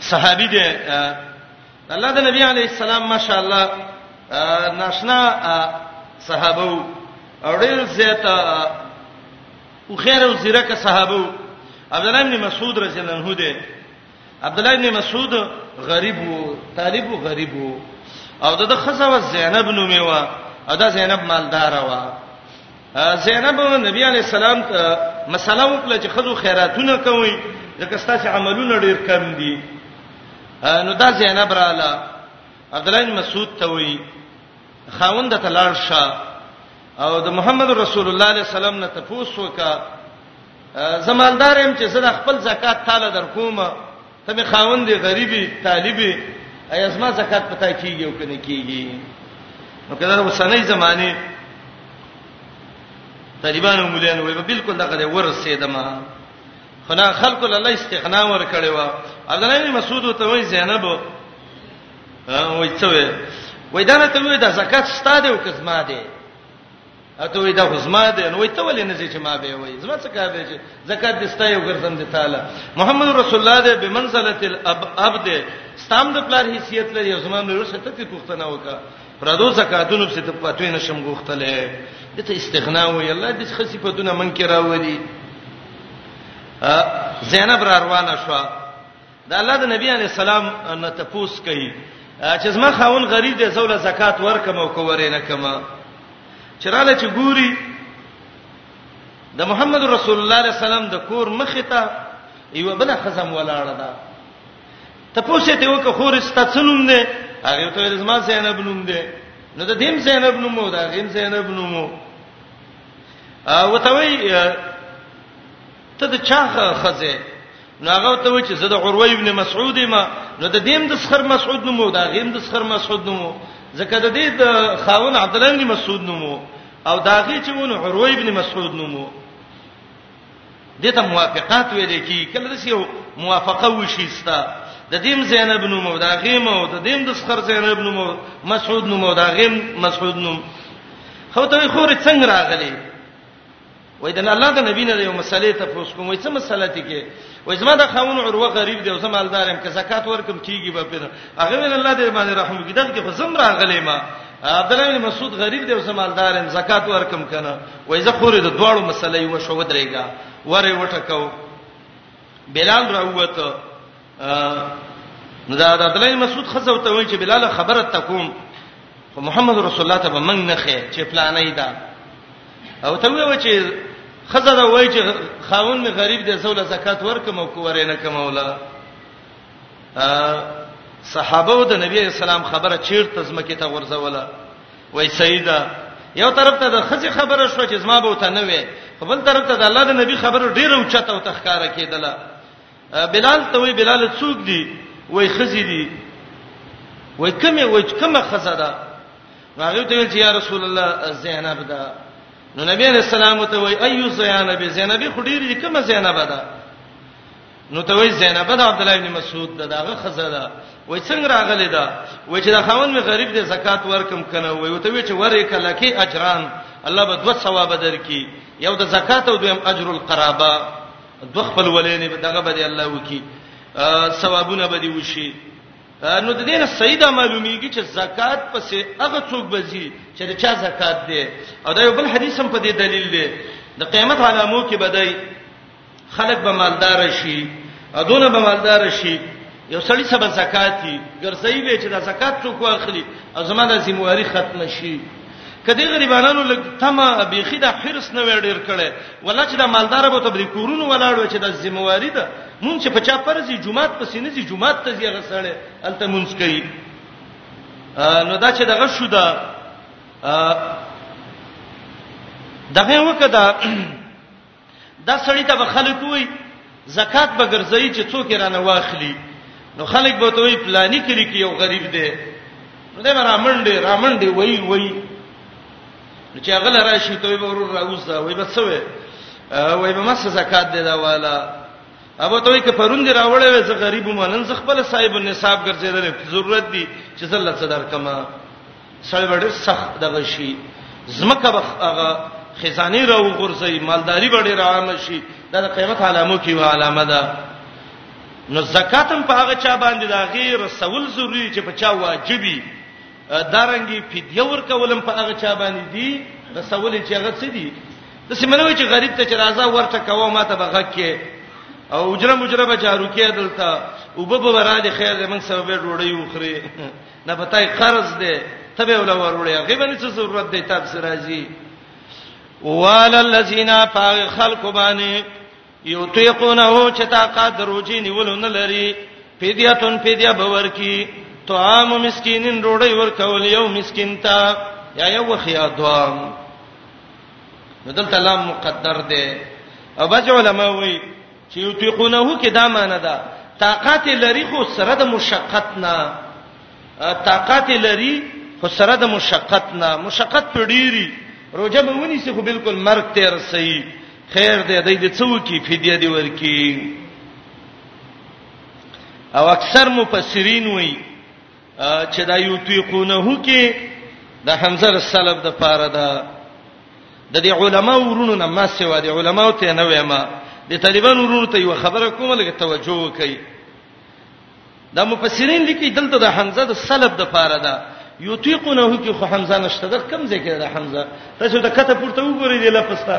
صحابي دی الله د نبی علی السلام ماشاءالله ناشنا صحابه او ډېر زیات او خیر او زیرک صحابه عبد الله بن مسعود رضی الله عنه دی عبد الله بن مسعود غریب وو طالب وو غریب وو او د خزوه زینب نومې و ادا زینب مالدار و زینب نبی علی السلام ته مسله وکړه چې خزو خیراتونه کوي ځکه ستاسو عملونه ډیر کم دي نو دا زینب رااله عبد الله بن مسعود ته وی خاوند ته لاړ شه او د محمد رسول الله علیه السلام نه تفوس وکا زمالدار يم چې زه خپل زکات تعالی درکوم ته به خاوند دی غریبي طالبي ایا زما زکات پتا کیږي او کنه کیږي نو کله وسنۍ زمانه طالبانو مولانو وي بالکل دغه ورسېدم خنا خلق الله استغنا ور کړي وا عبد الله بن مسعود ته وای زینب وای څه وای وای دا ته وای دا زکات ستاده او کزما ده اته وې دا خزما ده نو ته ولې نه چې ما به وې زما څه کار دی چې زکات دې ستای او ګرځم دې تعالی محمد رسول الله دې بمنزله الاب اب دې ستام د پلار حیثیت لري او زما نور څه ته پښتنه وکا پردو زکاتونو څه ته پاتوې نشم غوښتلې دې ته استغنا وې الله دې خسي په دونه من کې راوړي زینب را روانه شوه د الله د نبی علی السلام نه تپوس کوي چې زما خاون غریب دی زول زکات ورکم او کوورې نه کما چراله چې ګوري د محمد رسول الله علیه السلام د کور مخ ته یو بل خزم ولاړه ده تپوسه ته وکه خور استڅنوم نه هغه ته زما زینب نوم ده نو د دیم زینب نوم او د غیم زینب نوم او ته وی ته د چا خزه نو هغه ته وای چې زه د عروه ابن مسعود ما نو د دیم د سخر مسعود نومو دا غیم د سخر مسعود نومو ځکه د دې د خاون عبد الله ابن مسعود نومو او دا غی چې ونه عروه ابن مسعود نومو دته موافقات ویل کی کله د سیو موافقه وشي ستا د دیم زینب نومو دا غیم او د دیم د سخر زینب نومو مسعود نومو دا غیم مسعود نوم خو ته خوري څنګه راغلی وای د الله د نبی نه یو مسلې ته پوس کوم وای څه مسله تی کې وای زما د خاون عروه غریب دی او زما مالدارم که زکات ورکم کیږي به پیدا هغه ویل الله دې باندې رحم وکړي دغه په زم راغلې ما عبد الله بن مسعود غریب دی او زما مالدارم زکات ورکم کنه وای زه خورې د دواړو مسلې و شو درېګا وره وټکاو بلال راووته نو دا د عبدالله مسعود خزه وته وای چې بلال خبره تکوم خو محمد رسول الله ته به من نه خې چې پلانې دا او ته وای چې خزه دا وای چې خاون می غریب دی زول زکات ورکم او کوره نه کمولا صحابه د نبی اسلام خبره چیرته زمکه ته ورزوله وای سیدا یو طرف ته د خزه خبره شو چې زما به وته نه وي خپل طرف ته د الله د نبی خبره ډیره اوچته او تخکاره کېدله بلال ته وی بلال څوک دی وای خزی دی وای کمه وای کمه خزه ده هغه ته ویل چې یا رسول الله زینب ده نو نبی علیہ السلام ته وای ایو زینب زینب خډیر دي کمه زینب ده نو ته وای زینب ده عبد الله ابن مسعود ده داغه خزه ده وای څنګه راغلی ده وای چې دا خاون می غریب دی زکات ورکم کنه وای او ته وای چې ورې کله کې اجران الله به دوه ثواب درکې یو د زکات او دویم اجر القرابه دوه خپل ولینې دغه به الله وکي ثوابونه به دي وشي نو د دې نه سیدا معلومیږي چې زکات پسې هغه څوک بزي چې چا زکات دی او دا یو بل حدیث هم په دې دلیل دی د قیامت علامو کې بدای خلک به مالدار شي ادونه به مالدار شي یو سړی سبا زکاتی ګرځي به چې دا زکات څوک واخلي او زما د ذمہواری ختم شي کدی غریبانو لګ تما بیخی د حرس نه وړ ډیر کړي ولا چې د مالدار به تبری کورونو ولاړو چې د ذمہواری ده مونږ چې په چا پرځي جمعات پسې نه زی جمعات ته زی غسړې الته مونږ کوي نو دا چې دغه شو دا دغه وکړه دا سړی ته به خلک وای زکات به ګرځي چې څوک رانه واخلي نو خلک به ته وای پلاني کلی کې یو غریب دی نو دا رامنډي رامنډي وای وای نو چې هغه راشي ته به ورور راوځه وای به څه وای وای به مس زکات دی دا والا ابو ته وای ک پروند راوړې وې زه غریب مونن زه خپل صاحب النصاب ګرځیدل ضرورت دي چې زلت صدر کما سړی به ډېر سخت دغه شي، ځمکه به هغه خزانې راوغورځوي، مالداري به ډېره عامه شي، دا د قیامت علامو کې یوه علامه ده. نو زکات هم په هغه چا باندې د هغې رسول ضروري دي چې په چا واجب وي، دا رنګې فدیه ورکول هم په هغه چا باندې دي رسول یې چې هغه څه دي، داسې مه نه وایي چې غریب ته چې راځه ورته کوه ما ته به غږ کې او اجره مجره به جارو کې دلته اوبه به راځي خیر دی موږ سره به ډوډۍ وخوري دا پتاي قرض دی تبه ولا ورولې هغه باندې څه ضرورت دی تاسو راځي وال الذين فاغ خلق باندې یوتیقونه چې طاقت دروځي نیول نه لري فدیتون فدیه باور کی طعام مسکینین روړی ورکول یو مسکین ته یا یو خیا دوام بدل تلام مقدر دی او بج علماء وی چې یطيقونه کې دا معنی ده طاقت لري خو سره د مشقت نه طاقت لري خو سره د مشقت نه مشقت پډيري روزه به ونی سي خو بالکل مرګ ته رسي خیر دې دې د څو کی فدیه دی ورکی او اکثر مفسرین وایي چې دا یطيقونه کې د حمزه سلب د پاره ده د دې علما ورونو نه ما سیوا دي علما ته نه وایم د طالبانو ورونو ته یو خبره کوم لکه توجه وکړي دا مفسرین لیکي دلته د حمزه د سلب د پاره ده یطیقونه کی خو حمزه نشته د کم ځای کې د حمزه تاسو د کته پورته وګورئ د لفظ ته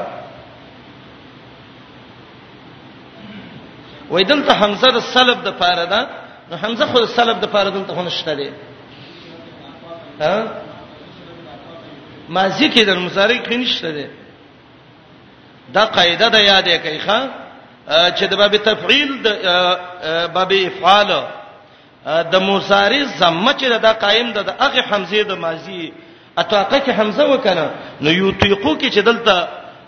وای دلته حمزه د سلب د پاره ده نو حمزه خو د سلب د پاره دلته خونه شته دی ها ماضی کې د مضارع کې نشته دی دا قاعده ده یادې کوي ښا چې د باب تفعیل د باب افعال د مصاری زمه چې دا قائم ده د هغه حمزه د ماضی اتاقه کې حمزه وکنه نو یوتیقو کې چې دلته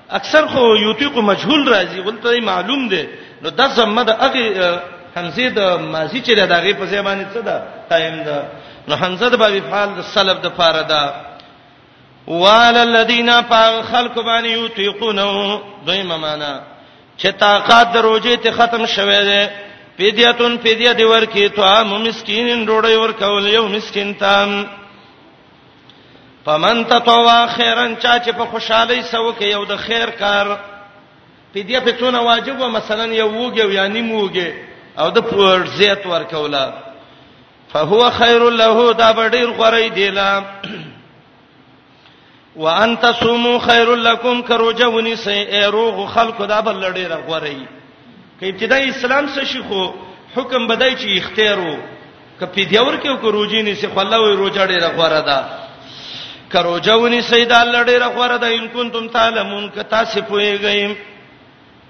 اکثر خو یوتیقو مجهول راځي ولته معلوم ده نو د زمه د هغه حمزه د ماضی چې دا هغه په ځای باندې څه ده قائم ده نو حمزه د باب فعل د سلب د فاره ده وعلى الذين فاغ خلق باندې یطيقونه دویمه معنا چې طاقت د روزې ته ختم شوه دی فدیتون فدیه دی ورکی تو عام مسکینین ډوړی ورکول یو مسکین تام پمن تطوا خیرن چا چې په خوشحالي سو کې یو د خیر کار فدیه په څونه واجب و مثلا یو وګي یا نیم وګي او د پور زیات ورکوله فهو خیر له دا ډیر غوړی دی لا وان تصوموا خیر لکم کروجه ونی سه ایروغ خلق دا بل ډیر غوړی کې ابتدای اسلام څه شي خو حکم بدای چې اختیارو کپی دیور کې کو روزي نه سي خو الله وي روزه ډیره غوړه ده کروجه ونی سید الله ډیره غوړه ده ان کنتم تعلمون ک تاسو پوهیږئ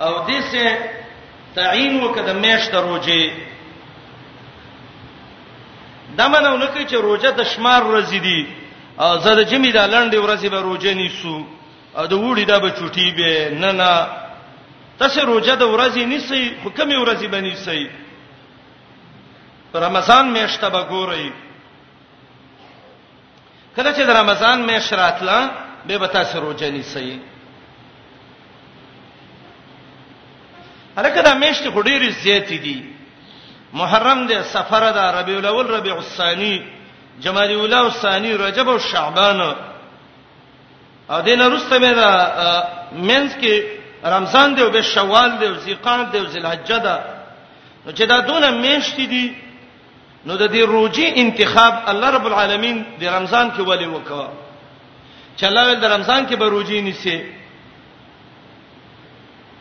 او دې سه تعین وکړه د میاشت روزه دمنه ولکه چې روزه د شمار ورځې دي زه د جمی د لنډې ورځې به روزه نیسو او د وړي دا به چټي به نه نه تاسو روزه د ورځې نیسی خو کمی ورځې به نیسی رمضان میاشت به ګورئ کله چې د رمضان میاشت راتله به به تاسو روزه نیسئ هرکه دا میاشت خډيري زیات دي محرم ده سفر ده ربيع الاول ربيع الثاني جمادی الاولى او ثاني رجب او شعبان او دین وروسته به دا منځ کې رمضان دی او به شوال دی او ذیقعد دی او ذلحجه ده نو چې دا دونه میاشتې دي نو د دې روزي انتخاب الله رب العالمین د رمضان کې ولې وکړ چې الله ول د رمضان کې به روزي نیسي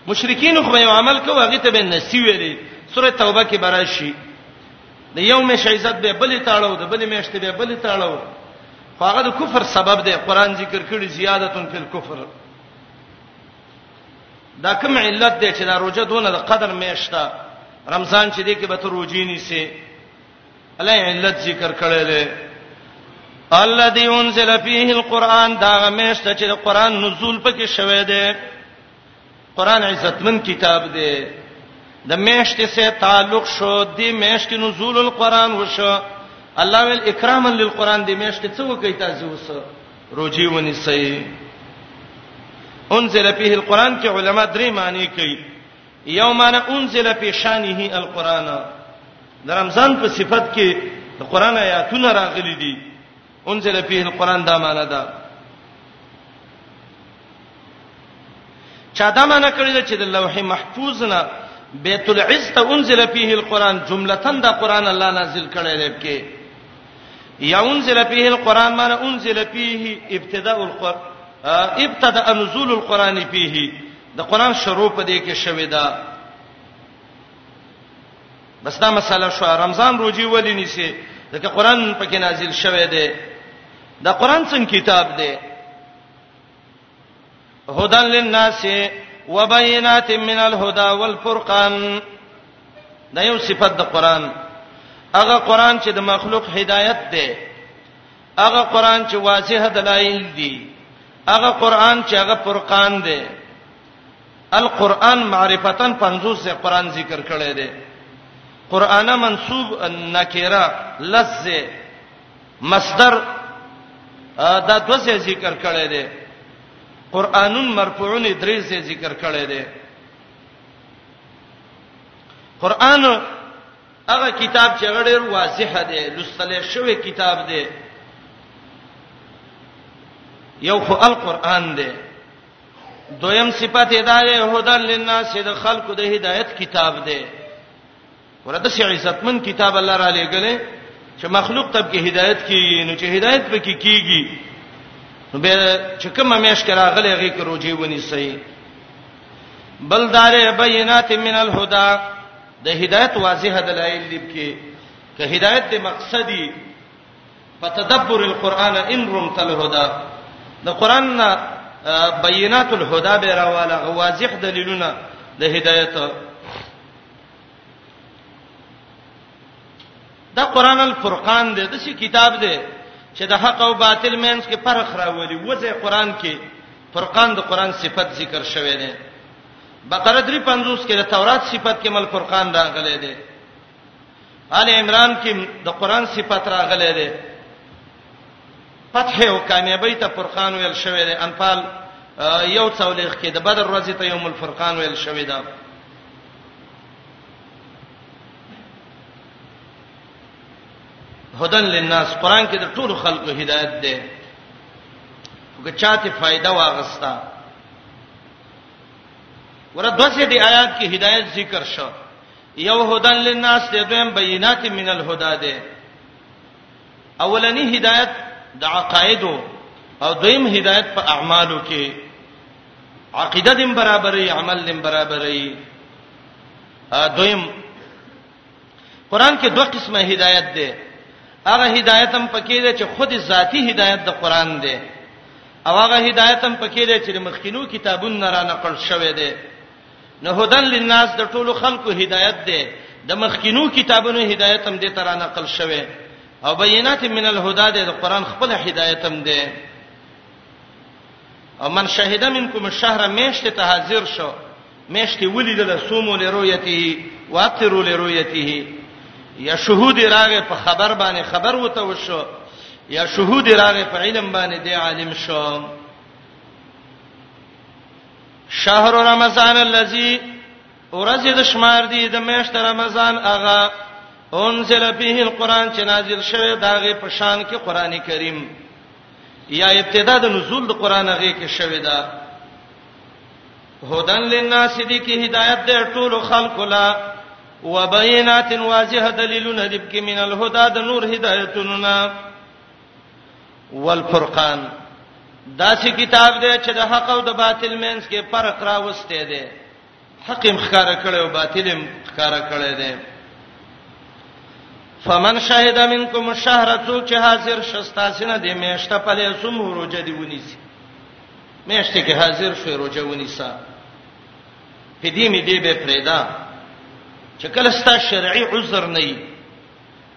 مشرکین خو یو عمل کوي هغه ته به نسی ویلي سوره توبه کې براشي د یو مې عزت به بلې تاړو د بلې میشته به بلې تاړو هغه د کفر سبب دی قران ذکر کړي زیادتون فی الکفر دا کوم علت دی چې دا روزه دونه د قدر میشته رمضان چې دی کې به ته روزي نیسي الله علت ذکر کړی دی الذي انزل فيه القران دا میشته چې د قران نزول پکې شوه دی قران عزتمن کتاب دی د میشته سره تعلق شو د میشته نزول القران وشو الله ول اکراما للقران د میشته څه وکي تاسو وسه روجي ونیسي انزل فيه القران کې علما درې معنی کوي یو معنی انزل فی شانه القران د رمضان په صفت کې د قران آیاتونه راغلي دي انزل فيه القران دا معنی ده چا دا معنی کړی ده چې د لوح محفوظ نه بیت العز ته انزل فيه القرآن جملتن دا قرآن الله نازل کړی دی کې یا انزل فيه القرآن معنی انزل فيه ابتداء القرآن ابتدا نزول القرآن فيه د قرآن شروع په دې کې شوې ده بس دا مسله شو رمضان روزي ولې نیسي ځکه قرآن پکې نازل شوی دی دا قرآن څنګه کتاب دی هدن للناس وبينات من الهدى والفرقان دا یو صفت د قران هغه قران چې د مخلوق هدایت دی هغه قران چې واضح دلایل دي هغه قران چې هغه فرقان دی القرآن معرفتن 50 سے قرآن ذکر کړی دی قرآن منصوب نکره لز مصدر دا دوه ځای ذکر کړی دی قرانون مرفوعون درې ځای ذکر کړی دی قران هغه کتاب چې غړې واضح دی لوستل شوی کتاب دی یو خو القرآن دی دویم صفت هدايه هدن للناس د خلق د هدایت کتاب دی ورته شي عزتمن کتاب الله را لېګلې چې مخلوق تب کې هدایت کیږي نو چې هدایت پکې کیږي نو به چې کومه مېش کرا غلې غي کې روجي ونی سي بل دار بینات من الهدى د هدایت واضح دلایل لبکې که هدایت د مقصدی په تدبر القرآن ان رمت الهدى د قران بینات الهدى به راواله واضح دلیلونه د هدایت دا قران الفرقان دی د څه کتاب دی چې د حق او باطل مینس کې فرق راولي وځي قران کې فرقان د قران صفت ذکر شوی دی بقره 350 کې د تورات صفت کې مل فرقان راغلی دی آل عمران کې د قران صفت راغلی دی فتح او کامیابی ته فرقان ویل شوی دی انفال یو څولېخ کې د بدر ورځې ته یوم الفرقان ویل شوی دی هدن للناس قران کې د ټولو خلکو هدایت ده که چاته فائدہ واغستا ورته دوسه دی آیات کې هدایت ذکر شو یو هدن للناس ته دویم بینات من الهدى ده اولنی هدایت د عقایدو او دویم هدایت په اعمالو کې عقیده دې برابرې عمل دې برابرې دویم قران کې دوه قسمه هدایت ده هغه هدایت هم پکې ده چې خود ذاتی هدایت د قران ده او هغه هدایت هم پکې ده چې مخکینو کتابونو را نقل شوی ده نه هدن للناس د ټولو خلکو هدایت ده د مخکینو کتابونو هدایت هم دې ترا نقل شوه او بینات من الهدى د قران خپل هدایت هم ده او من شهد منکم الشهر میشت ته حاضر شو میشت ولیدل سومو لرؤیته واترو لرؤیته یا شهود راغه په خبر باندې خبر وته وشو یا شهود راغه په علم باندې دی عالم شو شهر رمضان الذي ورځ د شمار دی د میشت رمضان اغا انزل فيه القران چې نازل شوی داغه په شان کې قران کریم یا ابتدا د نزول د قران هغه کې شوې ده هدن للناس دي کې هدایت د ټول خلق لا وبینات واضح دلیلونه دي کې من الهدى د نور هدایتونه والفرقان دا سي کتاب دی چې د حق او د باطل مینس کې فرق راوستي دی حق هم ښکارا کړي او باطل هم ښکارا کړي دي فمن شهد منکم الشهر څوک چې حاضر شستا سینه دې میشته په لسم روزه دی ونیسي میشته کې حاضر شوی روزه ونیسا په دې می دې به پرېدا چې کله ستا شرعي عذر نه وي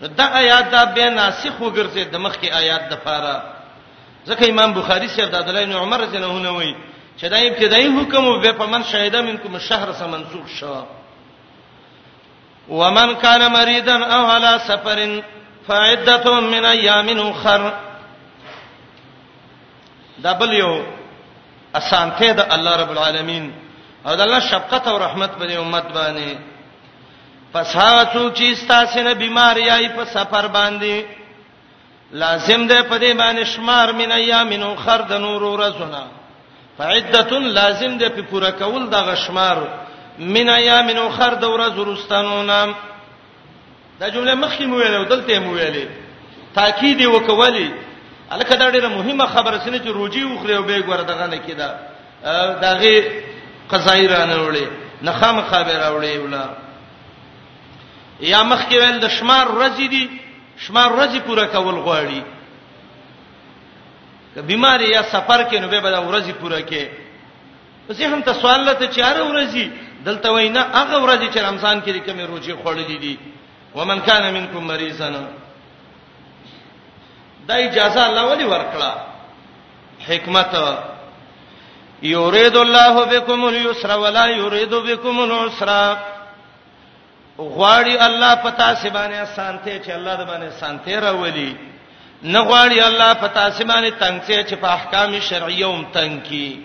نو دا آیات دا به ناسخ وګرځي د مخکې آیات د فاره ځکه امام بخاری سره د عبد الله بن عمر رضی الله عنه وایي چې دا ابتدایي حکم او به په من شهیدا منکم شهر سم منسوخ شو ومن کان مریضا او علی سفر فعدته من ایام اخر دا بل یو اسانته د الله رب العالمین او د الله شفقت او رحمت په امت باندې پس هغه څوک چې ستاسو نه بیمار یای په سفر باندې لازم ده په دې باندې شمار من ایامینو خر د نور ورځونه فعدتن لازم ده په پوره کول د غشمار من ایامینو خر د ورځ ورستانو نام دا جمله مخکې مو ویلو دلته مو ویلې تاکید وکولې الکه دا ډیره مهمه خبره سینې چې روجي وخره او به ګور دغه نه کیده داغه قضای را نه وړي نه خامخا به را وړي ولا یا مخ کې ویل د شمار ورځې دي شمار ورځې پوره کول غواړي که بیماری یا سفر کې نو به به ورځې پوره کې پس هم ته سوال لته چار ورځې دلته وینا هغه ورځې چې رمضان کې کومې روزي خوړلې دي ومن کان منکم مریضا دا اجازه الله ولي ورکړه حکمت یرید الله بكم اليسر ولا یرید بكم العسر غواړي الله پتا سبانه سانته چې الله د باندې سانته راولي نه غواړي الله پتا سبانه تنگ چې په احکام شرعیه هم تنگ کی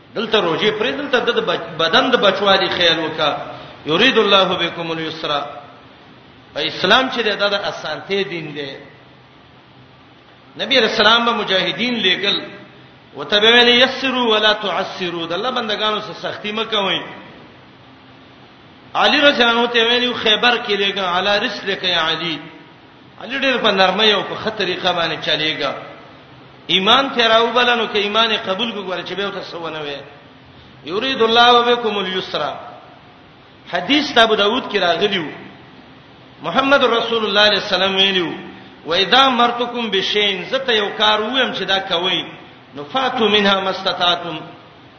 دلته روزي پرې دلته د بدن د بچوالي خیال وکا یرید الله بكم اليسر په اسلام چې دا د اسانته دین دی نبی رسول الله به مجاهدین لېګل وتبعل یسروا ولا تعسروا د الله بندگانو سره سختی مکوئ علی رضی الله عنه ته ویلو خیبر کې لګا علی رسلک یا علی علي ډېر په نرمۍ او په خطرې قبانه چلےګا ایمان ته راو بلنو کې ایمان قبول وګوره چې به تاسو ونه وي یرید الله بكم اليسر حدیث ابو داود کې راغلیو محمد رسول الله علیه السلام ویلو و اذا مرتکم بشین زته یو کار ویم چې دا کوي نو فاتو منها مستطاعتم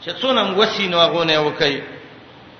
چې څونم وسینو غونه وکي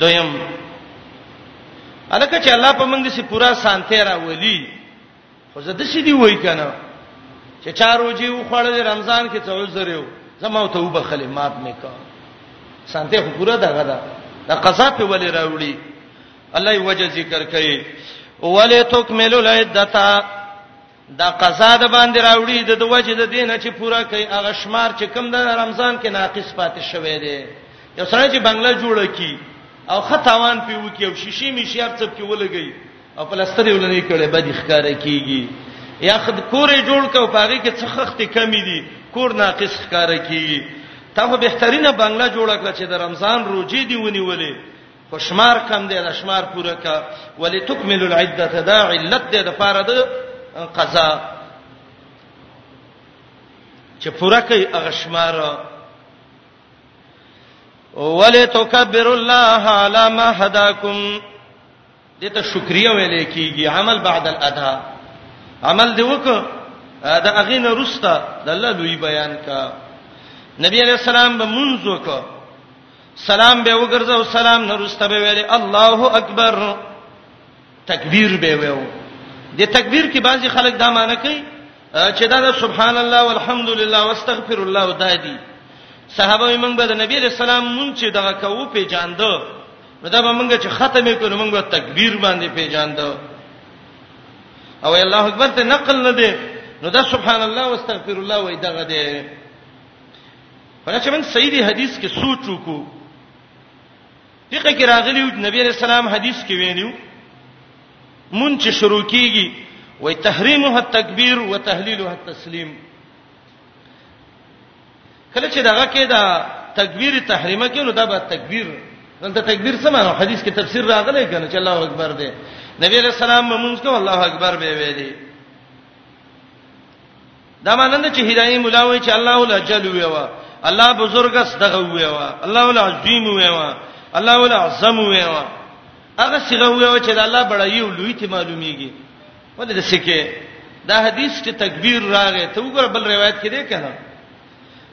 دویم الکه چې الله په موږ سي پورا سانته را ولي خو زه د سې دی وای کنه چې چارو جی و خړل رمضان کې څو زریو زما ته وب خلمات مې کا سانته خو پورا دغه ده د قضا په ولې راوړي الله یې وجه ذکر کوي ولې تکملوا العدته دا قضا د باندې راوړي د دوجه د دینه چې پورا کوي هغه شمار چې کم د رمضان کې ناقص پاتې شوی دی یو سره چې بنگله جوړه کی او ختاوان پیو کی او شیشې می شیار څپ کې ولګي او پلستر یې ولنې کړي به د ښکارا کیږي یا خد کورې جوړ کو پاږي کې څخختې کمی دي کور ناقص ښکارا کیږي ته به بهترینه بنگله جوړه کړه چې د رمضان روزي دی ونیولې په شمار کم دی د شمار پوره کا ولتکمل العده دا علت دی د پاره د قضا چې پوره کوي هغه شمار ولتکبر الله علی ما هداکم دته شکریا ویلې کیږي عمل بعد الادا عمل دی وک دا اغین رستا د الله لوی بیان کا نبی علیہ السلام به منځ وکړه سلام به وګرځاو سلام نورسته به ویل الله اکبر تکبیر به ویو د تکبیر کې بعضی خلک دا معنی کوي چې دا د سبحان الله والحمد لله واستغفر الله دادی صحابه موږ به د نبی رسول الله مونږ چې دغه کوو په جاندو نو دا به موږ چې ختمې کړو موږ به تکبیر باندې په جاندو او الله اکبر ته نقل نه دی نو دا سبحان الله واستغفر الله وای دغه دی کله چې موږ صحیح دی حدیث کې سوچ وکړو دغه کې راغلی نبی رسول الله حدیث کې ویلو مون چې شروع کیږي وای تحریمه التکبیر وتهلیلها التسلیم کله چې دغه کې دا تکبیر تحریمه کې نو دا به تکبیر دلته تکبیر څه معنی حدیث کې تفسیر راغلی کنه چې الله اکبر دی نبی رسول الله مونږ کو الله اکبر به ویلي دا معنی نه چې هدايه مولا وای چې الله ولا جل وی وا الله بزرګ اس دغه وی وا الله ولا عظیم وی وا الله ولا عظم وی وا هغه څنګه وی وا چې د الله بڑای او لوی ته معلومیږي ولې د سکه دا حدیث چې تکبیر راغې ته وګور بل روایت کې دی کنه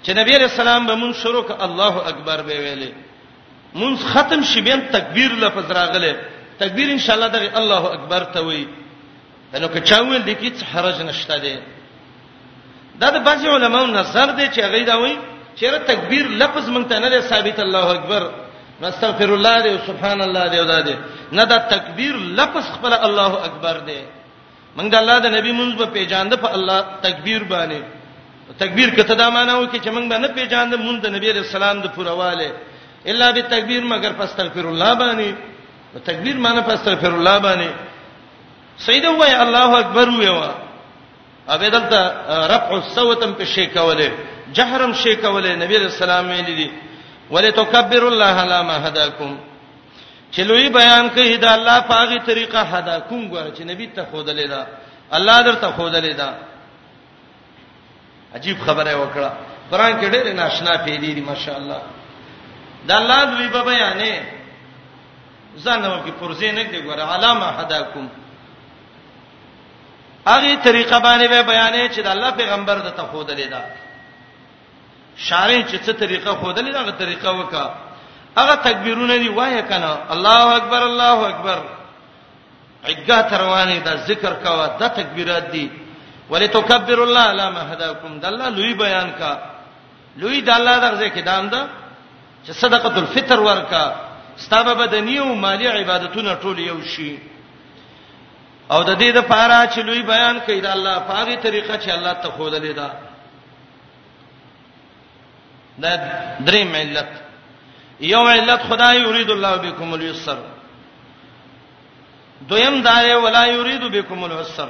چې نبی رسول الله به مون شروع ک الله اکبر به ویلې مون ختم شي بیا تکبیر لفظ راغله تکبیر ان شاء الله دغه الله اکبر ته وایي نو که چا ویل دي کې حرج نشته دی دا د بعضی علماو نظر دی چې هغه دا وایي چیرې تکبیر لفظ مونږ ته نه دی ثابت الله اکبر نستغفر الله دی سبحان الله دی ودا دی نه دا تکبیر لفظ خپل الله اکبر دی مونږ د الله د نبی مونږ په پیجاند په الله تکبیر باندې تکبیر کته دا معنی و کې چې مونږ به نه پیجاند مونږ د نبی رسول الله د پرواله الا به تکبیر مگر پستغفر الله باندې تکبیر معنی پستغفر الله باندې سید وای الله اکبر ویوا ابه دلته رفع الصوتم په شی کوله جهرم شی کوله نبی رسول الله ویل دي ولتکبر الله علی ما هداکم چلوې بیان کوي دا الله پاغي طریقه هدا کوم غره چې نبی ته خودلې دا الله درته خودلې دا عجیب خبره وکړه قران کې ډېر ناشنا پیډې دي ماشاءالله دا الله دوی په بیانې ځان نو په پرځې نه دی ګوره علامه هداکم هغه طریقه باندې به بیانې چې د الله پیغمبر د تخودلې ده شارې چې څه طریقه خودلې ده هغه طریقه وکا هغه تکبیرونه دی وایې کنه الله اکبر الله اکبر عګه تروانه دا ذکر کوا د تکبیرات دی ولتکبر الله علامه هداکم د الله لوی بیان کا لوی د الله دغه ځکه دام ده چې صدقه الفطر ورکا ستابه بدنی او مالی عبادتونه ټول یو شي او د دې د پاره چې لوی بیان کوي دا الله پاغي طریقه چې الله ته خودلې ده دا درې ملت یو علت خدای یرید الله بكم اليسر دویم دا ولا یرید بكم العسر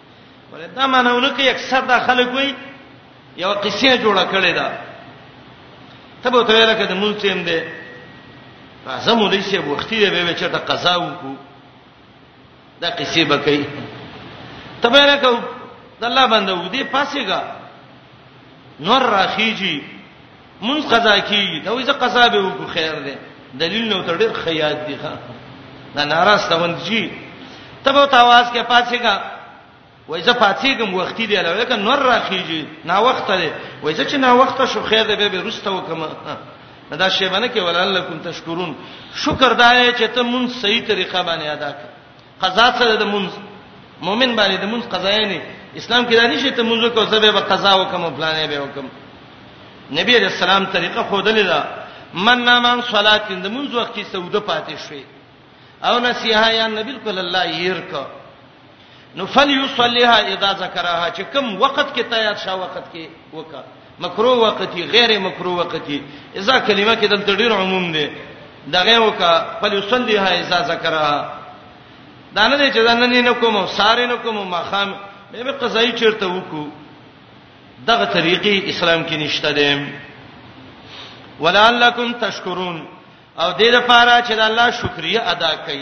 ولدا مانونه کې اکثر دا خلک وي یو قصه جوړه کړې ده ته به ته لکه د مونږ تیم ده راځم ولې چې وختي دی به چې ته قضا وکړو دا قصه به کوي ته به لکه د الله بنده ودی پاسېګا نور راخیږي مونږ قضا کیږي دا وې زه قضا به وکړو خیر دی دلیل نو تر ډیر خیات دی ښا دا ناراض توند جی تبو تاواز کې پاتې کا وای زه پاتې کوم وختي دی لوي ک نور راخیږي نا وخت دی وای زه چې نا وخت شو خیر دی به رسته وکم دا شی باندې کې ولعلکم تشکرون شکر دا چې ته مون صحیح طریقه باندې ادا کړ قضا سره د مونږ مؤمن باندې د مونږ قضا یې نه اسلام کې دا نشي ته مونږ کو زبې به قضا وکم او پلانې به وکم نبی عليه السلام طریقه خو دلې دا من نامان صلات د مونږ وخت کې سوده پاتې شوي او نصیحه یا نبی صلی الله یرک نو فل یصلیها اذا ذکرها چې کوم وخت کې تیار شاو وخت کې وکړه مکروه وقتی غیر مکروه وقتی اذا کلمه کې دلته ډیر عموم دی دغه وکا فلسلی ها اذا ذکرها دا نه دی چې دا نن نه کوم ساره نه کوم مخام به به قضایي چیرته وکړو دغه طریقې اسلام کې نشته دی ولعلکم تشکرون او دې لپاره چې د الله شکریا ادا کړئ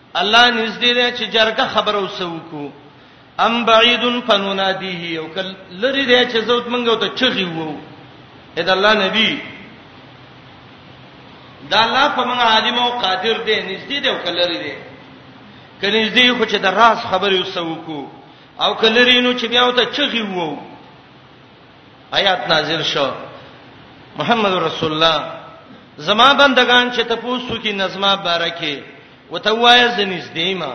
الله نږدې دی چې جرګه خبره وسوکو ام بعید فننادیه یو کل لری دی چې زوت منګو ته چغي وو اې د الله نبی دا الله په موږ عالم او قادر دی نږدې دی او کل لری دی کله نږدې خو چې د راز خبره وسوکو او کلرینو چې بیا وته چغي وو آیات نازل شو محمد رسول الله زما بندگان چې تاسو کې نظمه بارکه وتوایز د نږدې ما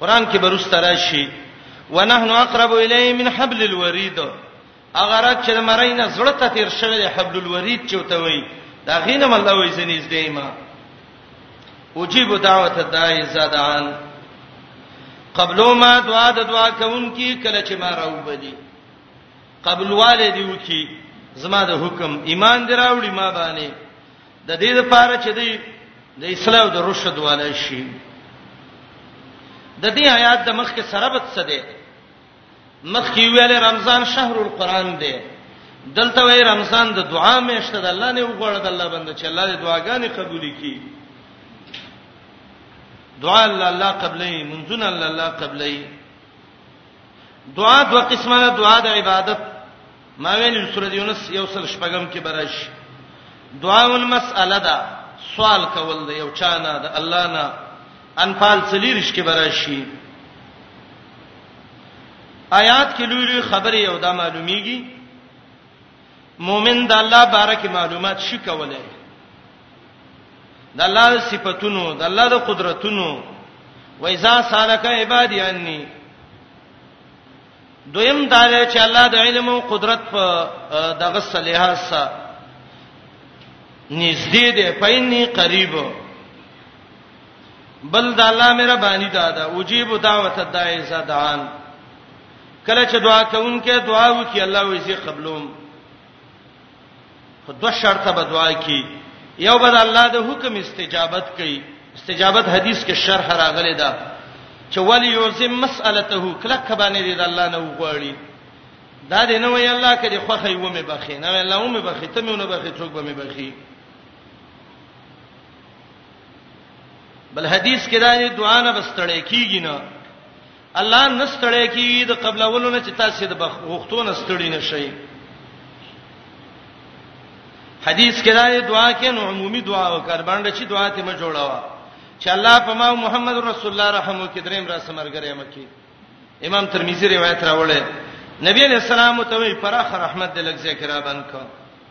قران کې بروست راشي ونحن اقرب الیه من حبل الورید اگر چې مرینه زړه ته تیر شوی حبل الورید چوتوي دا غینم الله وې زنیز دیما اجيب دعوت الداعي اذا دعان قبلو ما دعا د دعا کوونکی کله چې ما راوبلی قبل والدی وکي زما د حکم ایمان دراوړي ما باندې د دې لپاره چې دی د اسلام د رشد والا شي د دې آیات د مخ کې سرابت څه دی مخکې ویل رمضان شهر القرآن دی دلته وی رمضان د دعا میاشت ده الله نه وغواړه د الله بنده چې الله دې دعاګانې قبول کړي دعا الله الله قبلې منځونه الله الله قبلې دعا دوه قسمه دعا د عبادت ما ویل سورۃ یونس یو سل شپږم کې برش دعا ول مسأله ده سوال کول دی یو چا نه د الله نه انفال څلیرش کې براشي آیات کې لوی لوی خبرې یو دا معلومیږي مؤمن د الله بارکه معلومات شي کولای د الله صفاتونو د الله د قدرتونو وایذا سالک عبادی انی دویم دا دی چې الله د علم او قدرت په دغه صلیحه سره نږدې دی پایني قریب بل د الله مهرباني دا ده وجيب دعوت الداعي زدان کله چې دعا کوونکې دعا وکي الله وې زی قبلوم خو دوه شرطه به دعا کی یو به الله د حکم استجابت کوي استجابت حدیث کې شرح راغلی دا چې ولی یوزم مسالته کله کبانه دې د الله نه وغواړي دا دې نه وی الله کړي خوخه یو مې بخي نه الله مې بخي ته مې نه بخي څوک به مې بخي بل حدیث کې دا دې دعا نه بستړې کیږي نه الله نستړی کیږي د قبلولو نه چې تاسو د غوښتونه ستړي نشئ حدیث کې راځي دعا کې نو عمومي دعا وکړ باندې چې دعا ته ما جوړاوه چې الله په ما محمد رسول الله رحم وکړي دریم را سمرګره مکي امام ترمذی روایت راوړل نبی علیہ السلام ته وی پراخ رحمت د لږ ذکر باندې کو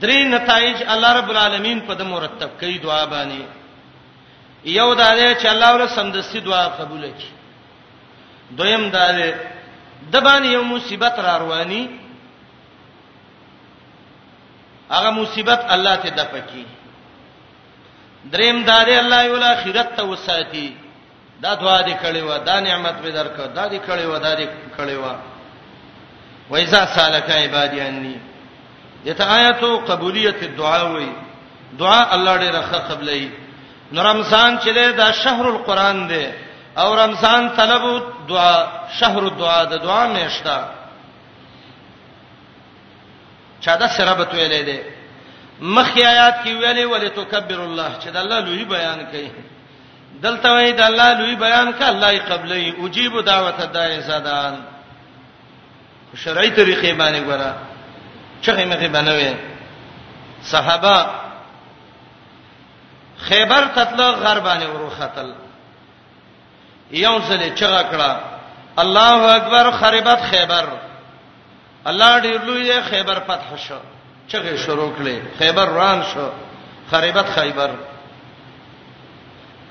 درې نتایج الله رب العالمین په د مرتب کوي دعا باندې یو دا دی چې الله ول سمدستي دعا قبول کړي دویم دا دی د باندې یو مصیبت را رواني هغه مصیبت الله ته دفقي دریم دا دی الله یو اخرت ته وساتي دا دعا دې کړې و دا نعمت به درکو دا دې کړې و دا دې کړې و وایزا سالک عبادی انی دته آیاتو قبولیت الدعاء وای دعا الله ډېر ښه قبلې نو رمضان چې دا شهر القرآن دی او رمضان طلب دعا شهر الدعاء د دعا میشتا چا دا سره به ویلې دی مخ آیات کې ویلې ولې تکبر الله چې د الله لوی بیان کوي دلته وای د الله لوی بیان ک الله یې قبلې اجیب دعوت دای زدان شرعي طریقې باندې ګوره چغې مخې بنوي صحابه خیبر تطلع غر باندې وروختل یو ځلې چغه کړه الله اکبر خربت خیبر الله ډیر لوی دی خیبر فتح شو چغه شروع کړي خیبر روان شو خریبت خیبر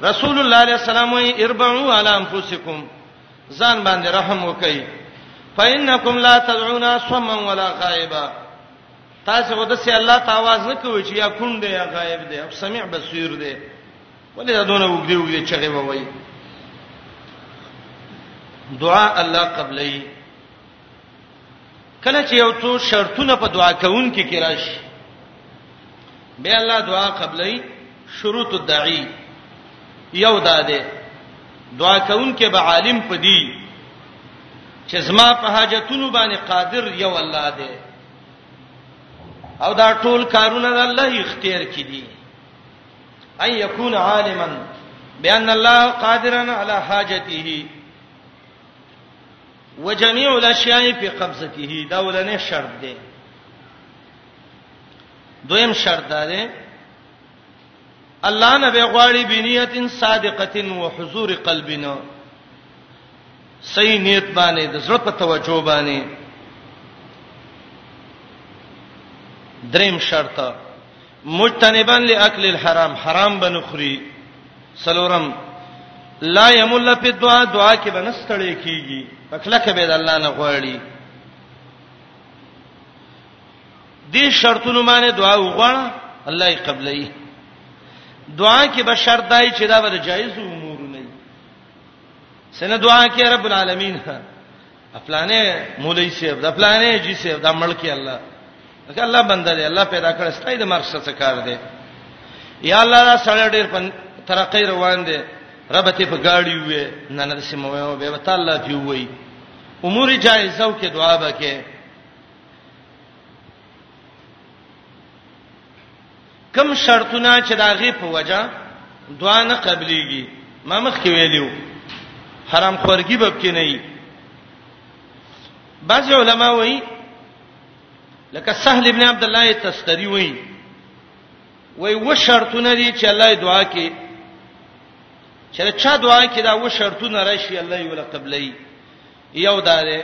رسول الله علیه السلام وی اربعوا علی انفسکم ځان باندې رحم وکئ فإنکم لا تدعون صما ولا غائبا تاسو غوډه سي الله تعاواز نه کوي چې یا کون دی یا غائب دی او سميع بصیر دی ولې دا دونه وګړي وګړي چغه ووي دعا الله قبلې کله چې یو څو شرطونه په دعا کوونکې کې راشي به الله دعا قبلې شروط الدعی یو داده دعا کوونکې به عالم پدی چې زما په حاجتونو باندې قادر یو الله دی او دا ټول کارونه د الله اختیار کې دي اي يكون عالما بان الله قادرا على حاجته وجميع الاشياء في قبضته دا ولنه شرط دی دویم شرط دا دی الله نه به غواړي بنیت صادقه و حضور قلبنا صحیح نیت باندې د زړه په توجه باندې دریم شرط مجتنبا لاکل الحرام حرام بنخري سلورم لا یمل فی الدعاء دعا کې بنستړی کیږي پکله کې به د الله نه غواړي دې شرطونو باندې دعا وغواړه الله یې قبلې دعا کې به شرط دای چې دا به جایز وو سن دعا کې رب العالمین افلانې مولای صاحب د افلانې جی صاحب د ملکی الله دا الله بنده دی الله پیدا کړ ستای د مرګ څخه کار دی یا الله دا سړی ډیر په ترقې روان دی رب ته په گاډي وې نه نه سم وې به تعالی دی وې امور جایزه او کې دعا وکې کوم شرطونه چې دا غي په وجه دعا نه قبليږي ما مخ کې ویلو حرام خورګي باب کې نه وي بعض علما وایي لکه سهل ابن عبد الله تستری وایي وای و شرطونه دي چې الله دعا کې چې چا دعا کې دا و شرطونه راشي الله یې ولا قبلې یو داره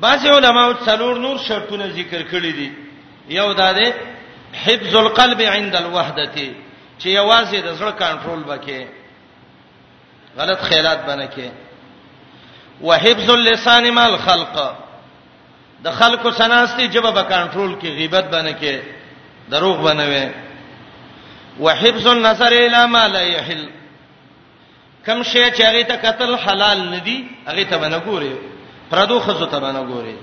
بعض علماء څلور نور شرطونه ذکر کړی دي یو دا دی حفظ القلب عند الوحدته چې یوازې د زړه کنټرول وکې غلط خیالات باندې کې وحفظ اللسان مع الخلق د خلکو سناستي جبه به کنټرول کې غیبت باندې کې دروغ باندې وي وحفظ النظر الى ما لا يحل کم شی چې هغه ته قتل حلال ندي هغه ته باندې ګوري پردو خزو ته باندې ګوري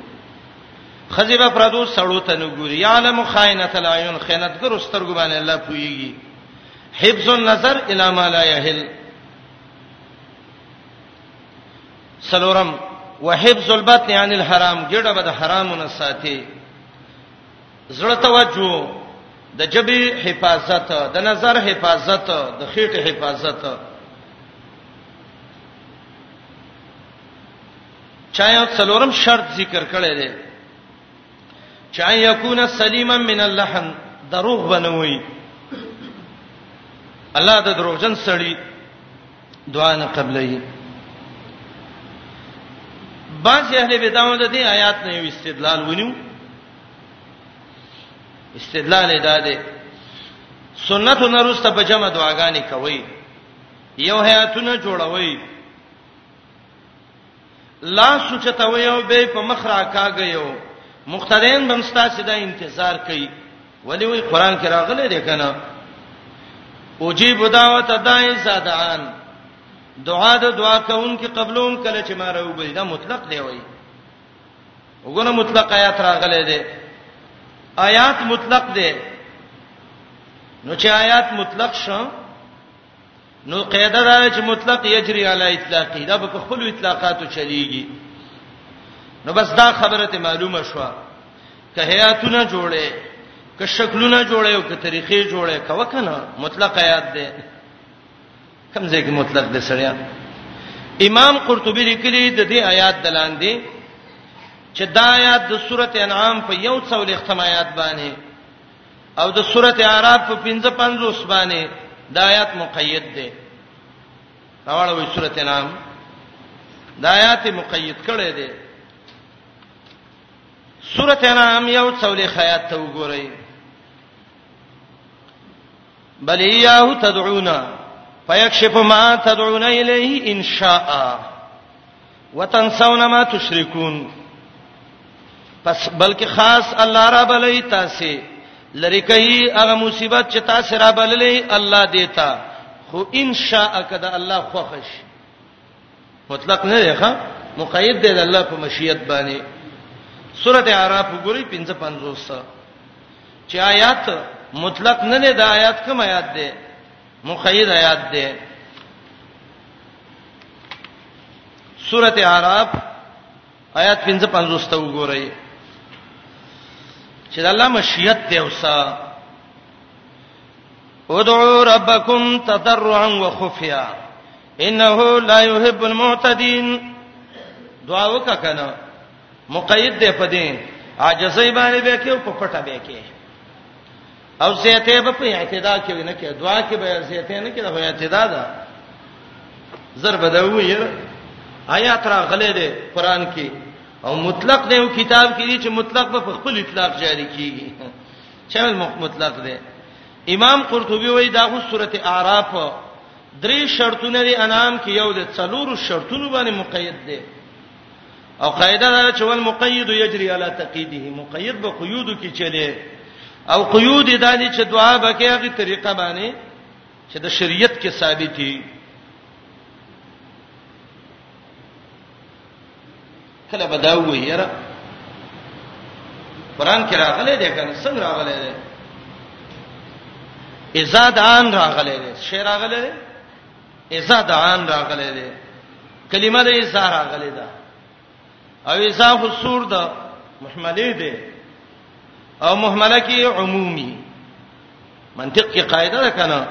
خزیبه پردو سړو ته نه ګوري یعلم خائنه العیون خیانتګر سترګو باندې الله پويږي حفظ النظر الی ما لا یحل سلورم وحفظ البطن عن الحرام ګډه به د حرامونو ساتي زړه توجه د جبه حفاظت د نظر حفاظت د خېټه حفاظت چا یو څلورم شرط ذکر کړی دی چا یکون سلیما من اللحن دروغ بنوي الله د دروغجن سړی دعا نه قبلې بعض اهل بدعو د دې آیات نه یو استدلال ونیو استدلال یې دا دی سنت نورسته په جمع دعاګانې کوي یو حیاتونه جوړوي لاس سوچته ویو به په مخ را کاګیو مختدین بم ستاسو د انتظار کوي ولی وی قران کې راغلی دی کنه اوجیب دعوت دای زادان دعا د دعا کوونکې قبلوم کله چې ما راو به دا مطلق دی وای وګوره مطلق آیات راغلی دی آیات مطلق دی نو چې آیات مطلق شوه نو قاعده دا چې مطلق یجری علی اطلاقی دا په خپل اطلاقاتو چلیږي نو بس دا خبره ته معلومه شو که حیاتونه جوړه که شکلونه جوړه او که طریقې جوړه که وکنه مطلق آیات ده کم ځای کې مطلق ده سړیا امام قرطبی لیکلی د دې آیات دلاندې چې دا آیات د سورته انعام په یو څول ختم آیات باندې او د سورته اعراف په 55 باندې د آیات مقید ده راوړل وی سورته نام د آیات مقید کړي ده سورته نام یو څولې خیات ته وګورئ بل یاه تدعونا فیکشف ما تدعون الیه ان شاء وتنسون ما تشركون پس بلکې خاص الله را بلې تاسو لری کوي هغه مصیبت چې تاسو را بللې الله دیتا خو ان شاء کده الله خوښش مطلق نه دی ښا مقید دی الله په مشیت باندې سورته اعراف وګورئ 55 چې آیات مطلق نه دی دا آیات کوم آیات دی مقید آیات دی سورته اعراف آیات 55 ته وګورئ چې د الله مشیت دی اوسه ادعوا ربکم تضرعا وخفیا انه لا يحب المعتدين دعا وکا کنه مقید دی په دې عاجزی باندې به کې او په پټه به کې او زیته به په اعتدا کې نه کې دعا کې به زیته نه کې د اعتدا ده زر بدو یې آیات را غلې ده قران کې او مطلق دی او کتاب کې دي چې مطلق به په خپل اطلاق جاری کیږي چمل مطلق دی امام قرطبي وایي دا غو سورته اعراف درې شرطونه لري انام کې یو د څلورو شرطونو باندې مقید دی او قاعده دا چې ول مقید یجری علی تقیده مقید به قیود کې چلی او قیود دانی چې دعا به کې هغه طریقه باندې چې د شریعت کې ثابتي کله بداوي یاره قران کې راغلي دی کنه څنګه راغلي دی ازادان راغلي دی شعر راغلي دی ایسا د عام راغلی دی کلمه د ایسا راغلی ده او ایسا خو سور ده محمله ده او محمله کې عمومي منطق کې قاعده ده کنه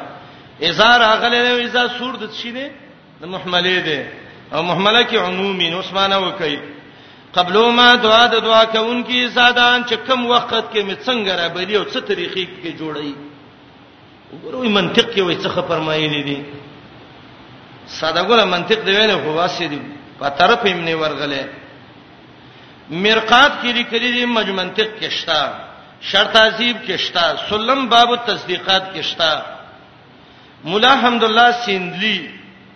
ایسا راغلی دی ایسا سور ده شي ده د محمله ده او محمله کې عمومي نو اسمانه وکي قبلو ما دعا د دعا کوونکی سادان چې کم وخت کې مې څنګه را بلی او څه طریقې کې جوړي وګوروي منطق کې وای څه فرمایلی دي ساده ګره منطق دی ویل خو واسي دي په طرف یې منی ورغله مرقات کې لیکلي دي مج منطق کې شتا شرط عذیب کې شتا سلم باب التصدیقات کې شتا مولا حمدالله سیندلی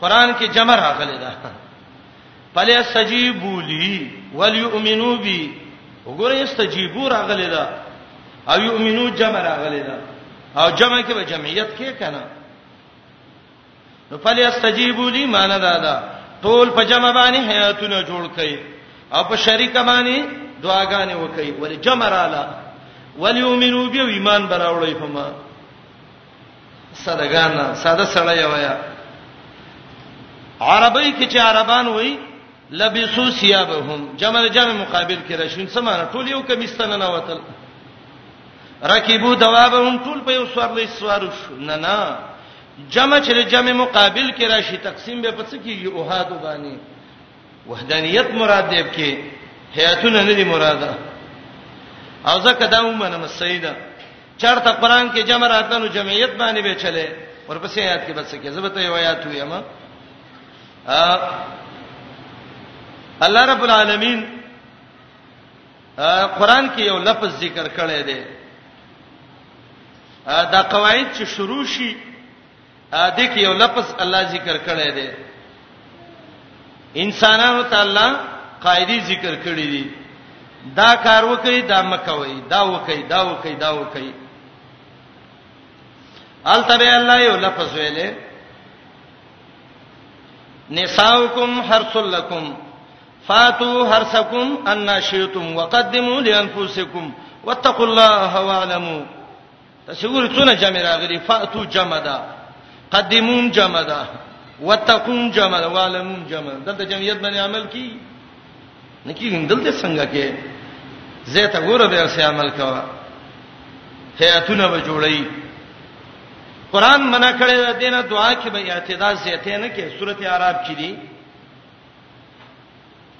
قران کې جمع راغلی دا پلی استجیبو لی ولیؤمنو بی وګوره استجیبو راغلی دا او یؤمنو جمع راغلی دا او جمع کې به جمعیت کې کنه نو پلی استجیبو لی معنی دا دا ټول په جمع باندې حیاتونه جوړ کړي او په شریک باندې دعاګانې وکړي ولې جمع رااله ولیؤمنو بی ایمان براوړی په ما سادهګان ساده سړی ویا عربی کې چې عربان وای لبسو ثيابهم جمع جمع مقابل کې راشین سمانه ټول یو کمیستانه نه وتل رکیبو دوابهم ټول په یو سوار لې سوار شو نه نه جمع چې جمع مقابل کې راشي تقسیم به پڅ کیږي او هادو باندې وحدانیت مراد دی کې هیاتونه نه دی مراده او ځکه دا ومنه مسیده چرته قران کې جمع راتلنو جمعیت باندې به چلے ورپسې آیات کې بس کې زبته یو آیات ویم الله رب العالمین قران کې یو لفظ ذکر کړی دی دا قواعد چې شروع شي ا دې کې یو لفظ الله ذکر کړی دی انسانانو ته الله قاعده ذکر کړی دی دا کار وکي دا مکوي دا وکي دا وکي دا وکي التبه الله یو لفظ ویلې نساؤکم حرث لکم فاتو حرثکم ان شئتم وقدموا لانفسکم واتقوا الله واعلموا تصور څونه جمع راغلي فاتو جمع ده قدمون جمع ده وتقون جمع ده والمون جمع دلته جمعیت باندې عمل کی نه کیږي دلته څنګه کې زه ته ګوره به سه عمل کوا هياتونه به جوړي قران منع کړی دا دینه دعا کې به اعتداء زیته نه کې سورته عرب کې دي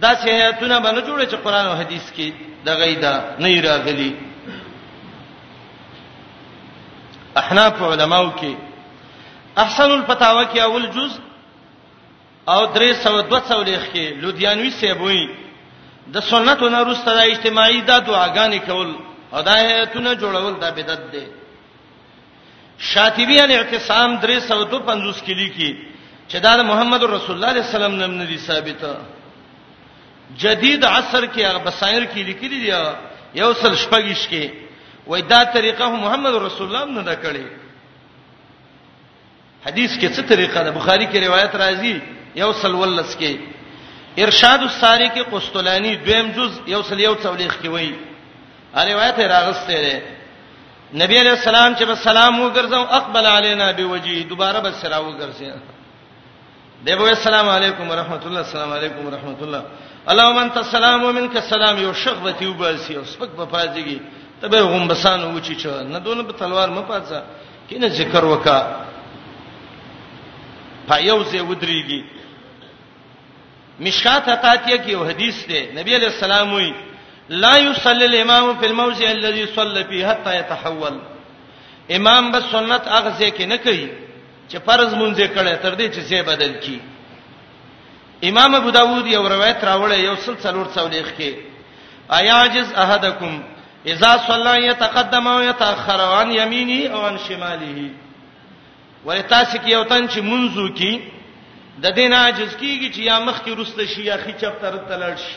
دا چې آیاتونه باندې جوړه چې قران او حدیث کې د غیدا نه راغلي احناف علماو کې احسن الفتاوا کې اول جز او 302 لیک کې لودیانوی سیبوی د سنتو نه روسته د اجتماعي د دعاګانې کول او د آیاتونه جوړول د بدعت دی شاطبی الاعتصام 352 کې لیکي چې دا محمد رسول الله علیه السلام نم نه دي ثابت جدید عصر کې هغه بصائر کې لیکلي دي یو سل شپږیش کې وای دا طریقه محمد رسول الله نه ده کړې حدیث کې څه طریقه ده بخاری کې روایت راځي یو سل ولس کې ارشاد الساری کې قسطلانی دویم جز یو سل یو څولېخ کې وایي ا روایت راغسته ده نبی علیہ السلام چې به سلام وګرځم اقبل علینا بوجی دوباره به سره وګرځي دیبو السلام علیکم ورحمت الله السلام علیکم ورحمت الله اللهم انت السلام ومنك السلام یو شغبتی وباسي او سپک په پاتېږي تبه هم بسان و چی چا نه دونه په تلوار م پاتځه کینه ذکر وکا پایو زه ودریږي مشکات اتاتیه کې یو حدیث دی نبی علیہ السلام وی لا یصلی الامام فی الموضع الذي صلى فيه حتى يتحول امام بس سنت اغزه کې نه کوي چې فرض مونږ یې کړه تر دې چې ځای بدل کی امام ابو داوود یو روایت راوړی یو سل څلور څولېخ کې ایاجز احدکم اذا صلى يتقدم او يتاخر عن يمينه او عن شماله وای تاسو کې یو تن چې منځو کې د دین عاجز کیږي چې یا مخ کې رسته شي یا خې چپ تر تلل شي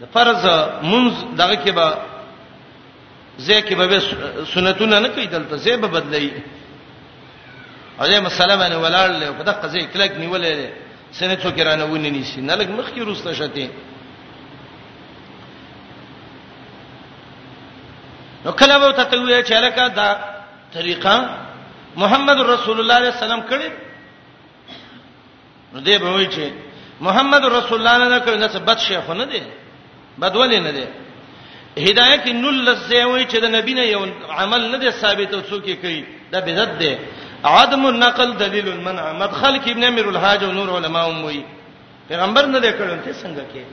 د فرض منځ دغه کې به ځکه به سنتونه نه کوي دلته زه به بدلای اځه مسله باندې ولاړ له په دغه ځای کلک نیولې ده سنه څوک رانه ونی نسی نه لګ مخ کې روسته شته نو کله به ته وی چې لکه دا طریقه محمد رسول الله صلی الله علیه وسلم کړي نو دې به وایي چې محمد رسول الله نه کړی نه څه بد شیخ نه دی بد ولې نه دی هدايه کې نل لزه وایي چې د نبی نه یو عمل نه دی ثابت او څوک یې کوي دا بدعت دی عدم النقل دلیل المنع مدخل کې ابن امیر الحاج او نور علما هم وایي پیغمبر نه دی کړی ته څنګه کې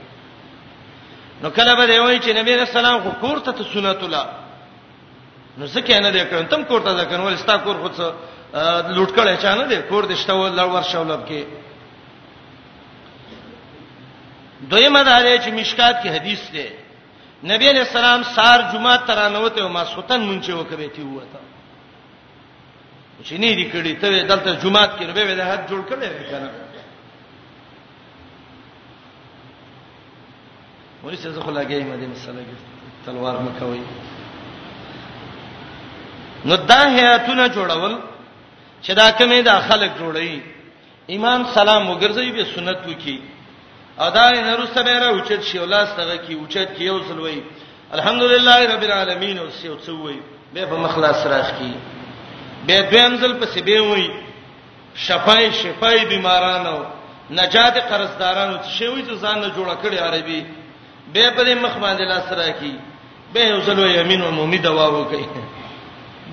نو کله به دی وایي چې نبی رسول الله کو کور ته سنت الله نو ځکه نه دی کړم تم کوړه ځکه نو ستا کور خو څه لوټ کړي چا نه دی کور دې شته ول ورشه ولب کې دویمه دا دی چې مشکات کې حدیث دی نبی علیہ السلام سار جمعه ترانوته او ماسوتن مونږه وکړې تی وته چې نه دي کړي ته دلته جمعه کې نو به د حد جوړ کړي کنه ولی څه زه خلاګې مې دې مسله کې تلوار مکوي نو دا هیاتونه جوړول چې دا کمه دا خلک جوړي امام سلام وګرځي به سنت وکي ادا نه رسته به را اوچت شي الله ستغه کی اوچت کی او سلوي الحمدلله رب العالمین او سیو څوي به په مخلاص راخ کی به دویم ځل په سبه وي شفای شفای بیمارانو نجات قرضدارانو څه شوی چې ځان نه جوړ کړي عربي به په دې مخ باندې لاس راکی به وزلو یمین او مومی دوا وکي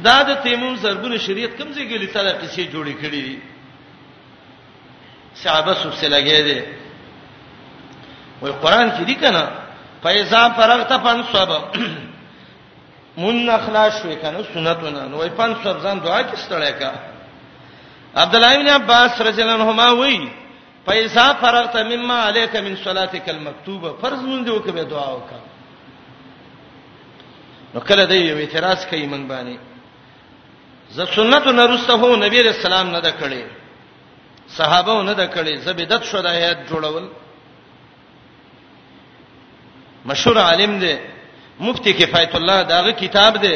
دا د تیمم ضربونه شریعت کوم ځای کې لته د قصې جوړې کړې دي صحابه سب سے لګې دي وای قران کې دي کنه فایزا فرغت فنصب مون اخلاص شوې کنه سنتونه نو وای پنځ سر ځان دعا کې ستړی کا عبد الله ابن عباس رضی الله عنهما وای پیسا فرغت مما عليك من صلاتك المكتوبه فرض مونږ دی وکړه دعا وکړه نو کله دی یو اعتراض کوي من باندې ز سنت نرسته هو نبی رسول الله نه د کړي صحابه نه د کړي زبیدت شو د آیات جوړول مشهور عالم دی مفتی کفایت الله داغه کتاب دی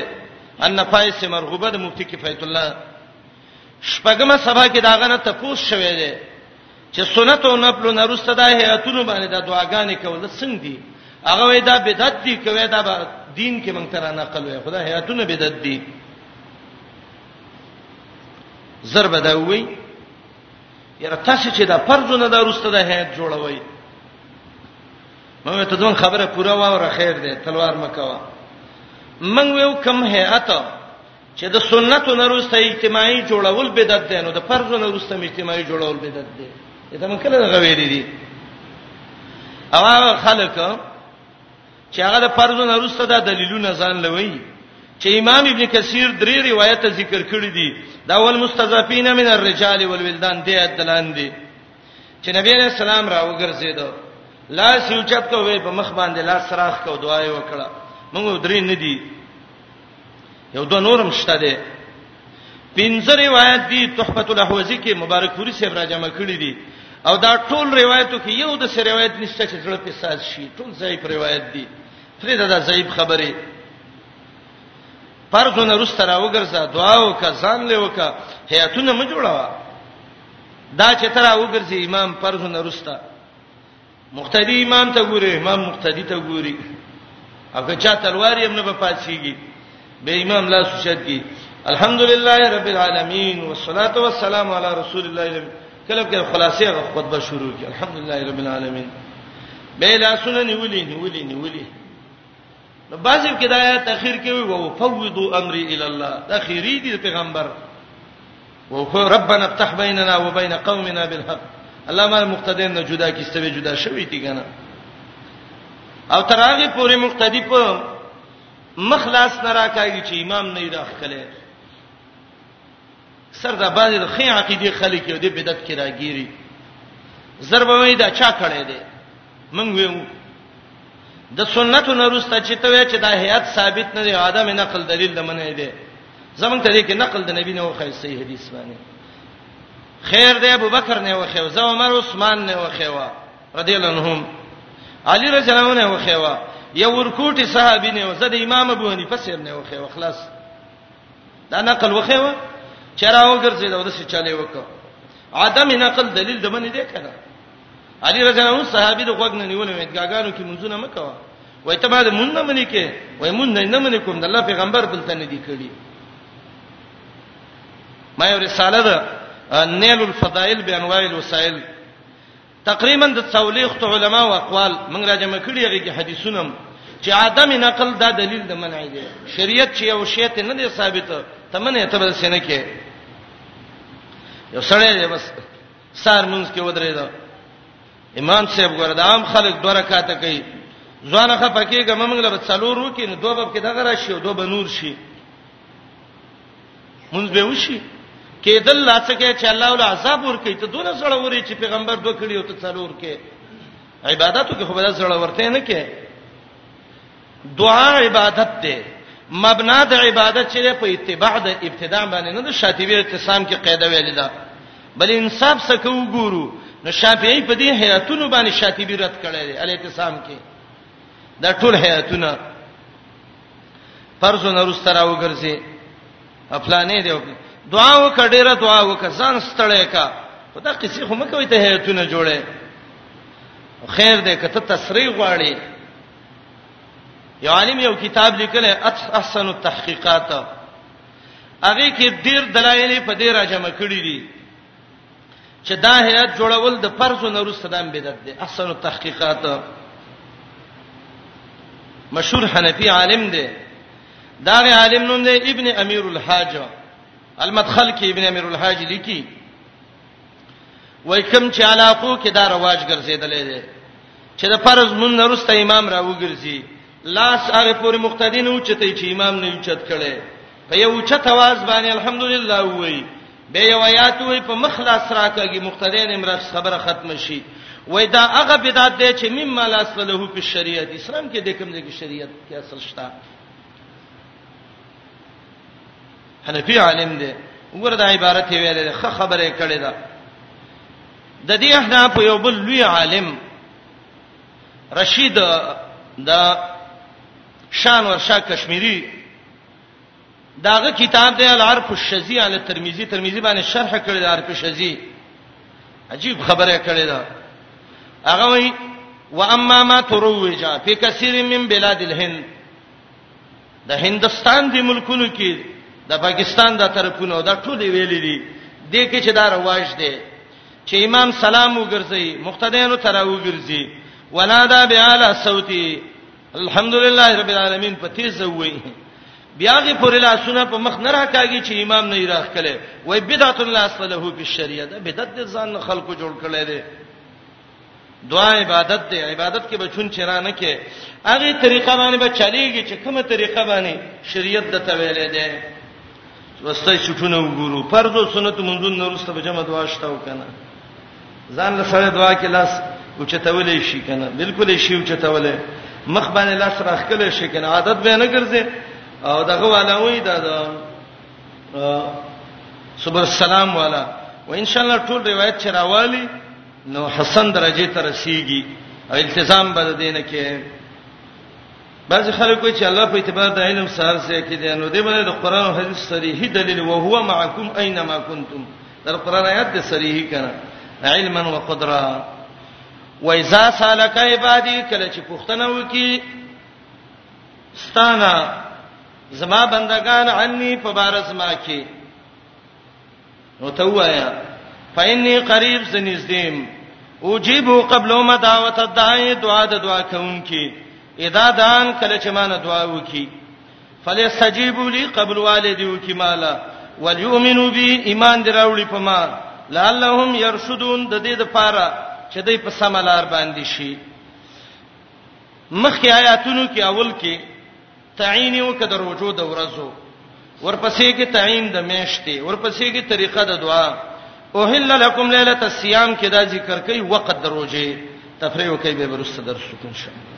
النفائس مرغوبه د مفتی کفایت الله شپږمه سبا کې داغه نه تپوس شوې ده چې سنت او نفل نرسته د هیاتونو باندې د دعاګانې کول څنګه دي هغه وای دا بدعت دي کوي دا دین کې مونږ تر نه قلوي خدا هیاتونه بدعت دي ضرب دا وای یاره تاسو چې دا فرضونه دا روسته د هیئت جوړوي مې ته دون خبره پوره واوره خیر دی تلوار مکوا من ویو کم هیئت چې د سنتو نه روسته اجتماعي جوړول بدعت دی نو د فرضو نه روسته اجتماعي جوړول بدعت دی دا من کله غوېری دي او خلک چې هغه د فرضو نه وروسته دا دلیلونه ځان لوي چې امام ابن کثیر درې روایت ذکر کړی دي دا ول مستضعفین من الرجال والولدان دې اتلان دي چې نبی علیہ السلام راوګرځید لا سوچت کوي په مخ باندې لا سراخ کو دعای وکړه موږ درې نه دي یو د نورم شته دی پنځه روایت دي تحفۃ الاحوزی کې مبارک پوری صاحب را جمع کړی دي او دا ټول روایتو کې یو د سر روایت نشته چې زړه په ساز شي ټول ضعیف روایت دي پرې دا, دا ضعیف خبره پرځونه رسته را وګرځه دعا وکړه ځان له وکړه هیاتونه م جوړاوه دا چې تر وګرځي امام پرځونه رسته مقتدی امام ته ګوري امام مقتدی ته ګوري او که چا تلوار یې نه پاتشيږي به امام لا سوچت کی الحمدلله رب العالمین والصلاه والسلام علی رسول الله کله کله خلاصې خطبه شروع کی الحمدلله رب العالمین به لا سنن ولي ولي ولي نو بعضی کې دا آیات اخر کې وي او فوضوا امري الى الله دا خيري دي پیغمبر او ربنا افتح بيننا وبين قومنا بالحق الله ما مقتدین نه جدا کیسته به جدا شوی دي کنه او تر هغه پورې مقتدی په مخلاص نه راکایږي چې امام نه راخ کله سر د باندې د خې عقیده خلک یو دی بدعت کې راګيري ضربه وې دا چا کړې ده من ویو د سنتو نرسته چې ته وې چې دا هيئت ثابت نه دی عدم نقل دلیل د منه دی زمونږ ته کې نقل د نبی نه وخی صحیح حدیث باندې خیر دی ابو بکر نه وخی او زه عمر عثمان نه وخی وا رضی الله عنهم علی رضی الله عنه وخی وا یو ورکوټي صحابي نه زه د امام ابو حنیفه سره نه وخی وا خلاص دا نقل وخی وا چراو ګرځیدو د څه چاله وکړه عدم نقل دلیل د منه دی کنه علي رضی الله عنه صحابي د خوګ نه نیول مې ګاګانو کې منځونه مکوا وای ته بعد مونږ نه منې کې وای مونږ نه منې کوم د الله پیغمبر بلته نه دی کړی ما یو رساله ده نیل الفضائل بانواع الوسائل تقریبا د څولېخت علما او اقوال موږ راځم کړی هغه کې حدیثونه چې عدم نقل دا دلیل د منع دی شریعت چې یو شی ته نه دی ثابت ته منه ته بل سینه کې یو سړی دی بس سار مونږ کې ودرېدو امام صاحب ګورد عام خلک دوه رکعاته کوي ځوانه خپه کېږه موږ له څلور وکي نو دوه باب کې دغه راشي او دوه بنور شي مونږ به وشي کېدل لاسکه چې الله ول عذاب ور کوي ته دونه سره وري چې پیغمبر دوه کړي او ته څلور کې عبادتو کې خو به سره ورته نه کې دعا عبادت ده مبنا د عبادت چې په اتباع د ابتداء باندې نه د شاطبی اعتصام کې قاعده ویل ده بل انصاف سکه وګورو نو شافعی په دې حیاتونو باندې شاطبی رد کړی دی الاعتصام کې دا ټول حیاتونه فرض نه رسترا وګرځي افلانې دی دعا وکړه ډیره دعا وکړه ځان ستړی کا په دا قصې خو مکوې ته حیاتونه جوړه خیر دې کته تصریح غواړي یو عالم یو کتاب لیکل احسن التحقیقات هغه کې ډیر دلایل په دې راجمع کړی دي چې دا هيئت جوړول د فرض نه روسته دام بدعت دي احسن التحقیقات مشهور حنفي عالم دی دا غي عالم نوم دی ابن امیر الحاج المدخل کې ابن امیر الحاج لیکي وای کوم چې علاقو کې دا رواج ګرځیدلې دی چې د فرض مون نرسته امام را وګرځي لاس هغه پورې مقتدی نه اوچته چې امام نه اوچت کړي په یو اوچت आवाज باندې الحمدلله وای به یو آیات وای په مخلاص راکږي مقتدی نه مرخ خبره ختم شي وای دا هغه بدعت دی چې مما لاس له په شریعت اسلام کې د کوم ځای کې شریعت کې اصل شته حنفي عالم دی وګوره دا عبارت یې ویلې ده خه خبره یې کړې ده د دې احناف یو بل لوی عالم رشید د شان ورشا کشمیری داغه کتاب دی العرف الشذی علی ترمذی ترمذی باندې شرح کړی د عرف الشذی عجیب خبره کړی ده هغه وی واما ما تروج فی کثیر من بلاد الهند د هندستان دی ملکونو کې د پاکستان د طرفونو دا ټول ویلې دي د کې چې دا رواج دی چې امام سلام وګرځي مقتدیانو تر وګرځي ونادا بیالا صوتي الحمدلله رب العالمین په تیز وې بیاغه پر لاسونه په مخ نه راکاږي چې امام نه راخ کله وای بدعت الله صلی الله علیه په شریعت بدعت ځان خلکو جوړ کړي دي دعا عبادت دی عبادت کې بچون چرا نه کې هغه طریقه باندې به چلیږي چې کومه طریقه باندې شریعت د تویلې ده وسته شټونه وګورو فرض او سنت منځون نورسته به جمع دعا شته وکنه ځان له سره دعا کې لاس او چتولې شي کنه بالکل شي او چتولې مخ باندې لاس راخکلې شي کنه عادت به نه ګرځي او دغه والا وې دا صبر السلام والا و ان شاء الله ټول روایت چروالی نو حسن درجه ته رسیږي او التزام به دینه کې بعض خلکو چې الله په اعتبار د علم سره سره کې دي نو دې باندې د قران او حدیث صریح دلیل او هو معکم اينما کنتم در قران آیات دې صریح کړه علما وقدرا وایذا سالک عبادی کله چې پښتنه وکي ستانه زما بندگان عني په بارز ما کې نو ته وایا فإني قریب زنیزدیم اوجیب قبل ما دعوت الداعی دعا د دعا کوونکی اذا دان کله چې مان دعا وکي فليستجيبوا لي قبل والدي وکي مالا وليؤمنوا بي ایمان دراوړي په ما لعلهم يرشدون د دې لپاره چې دوی په سملار باندې شي مخکې آیاتونو کې اول کې تعین یو کې د روزو د ورځو ورپسې کې تعین د میاشتې ورپسې کې طریقه د دعا اوهل لکم ليله الصيام کې دا ذکر کوي وخت د روزه تفریح کوي به ورسره درس وکړو ان شاء الله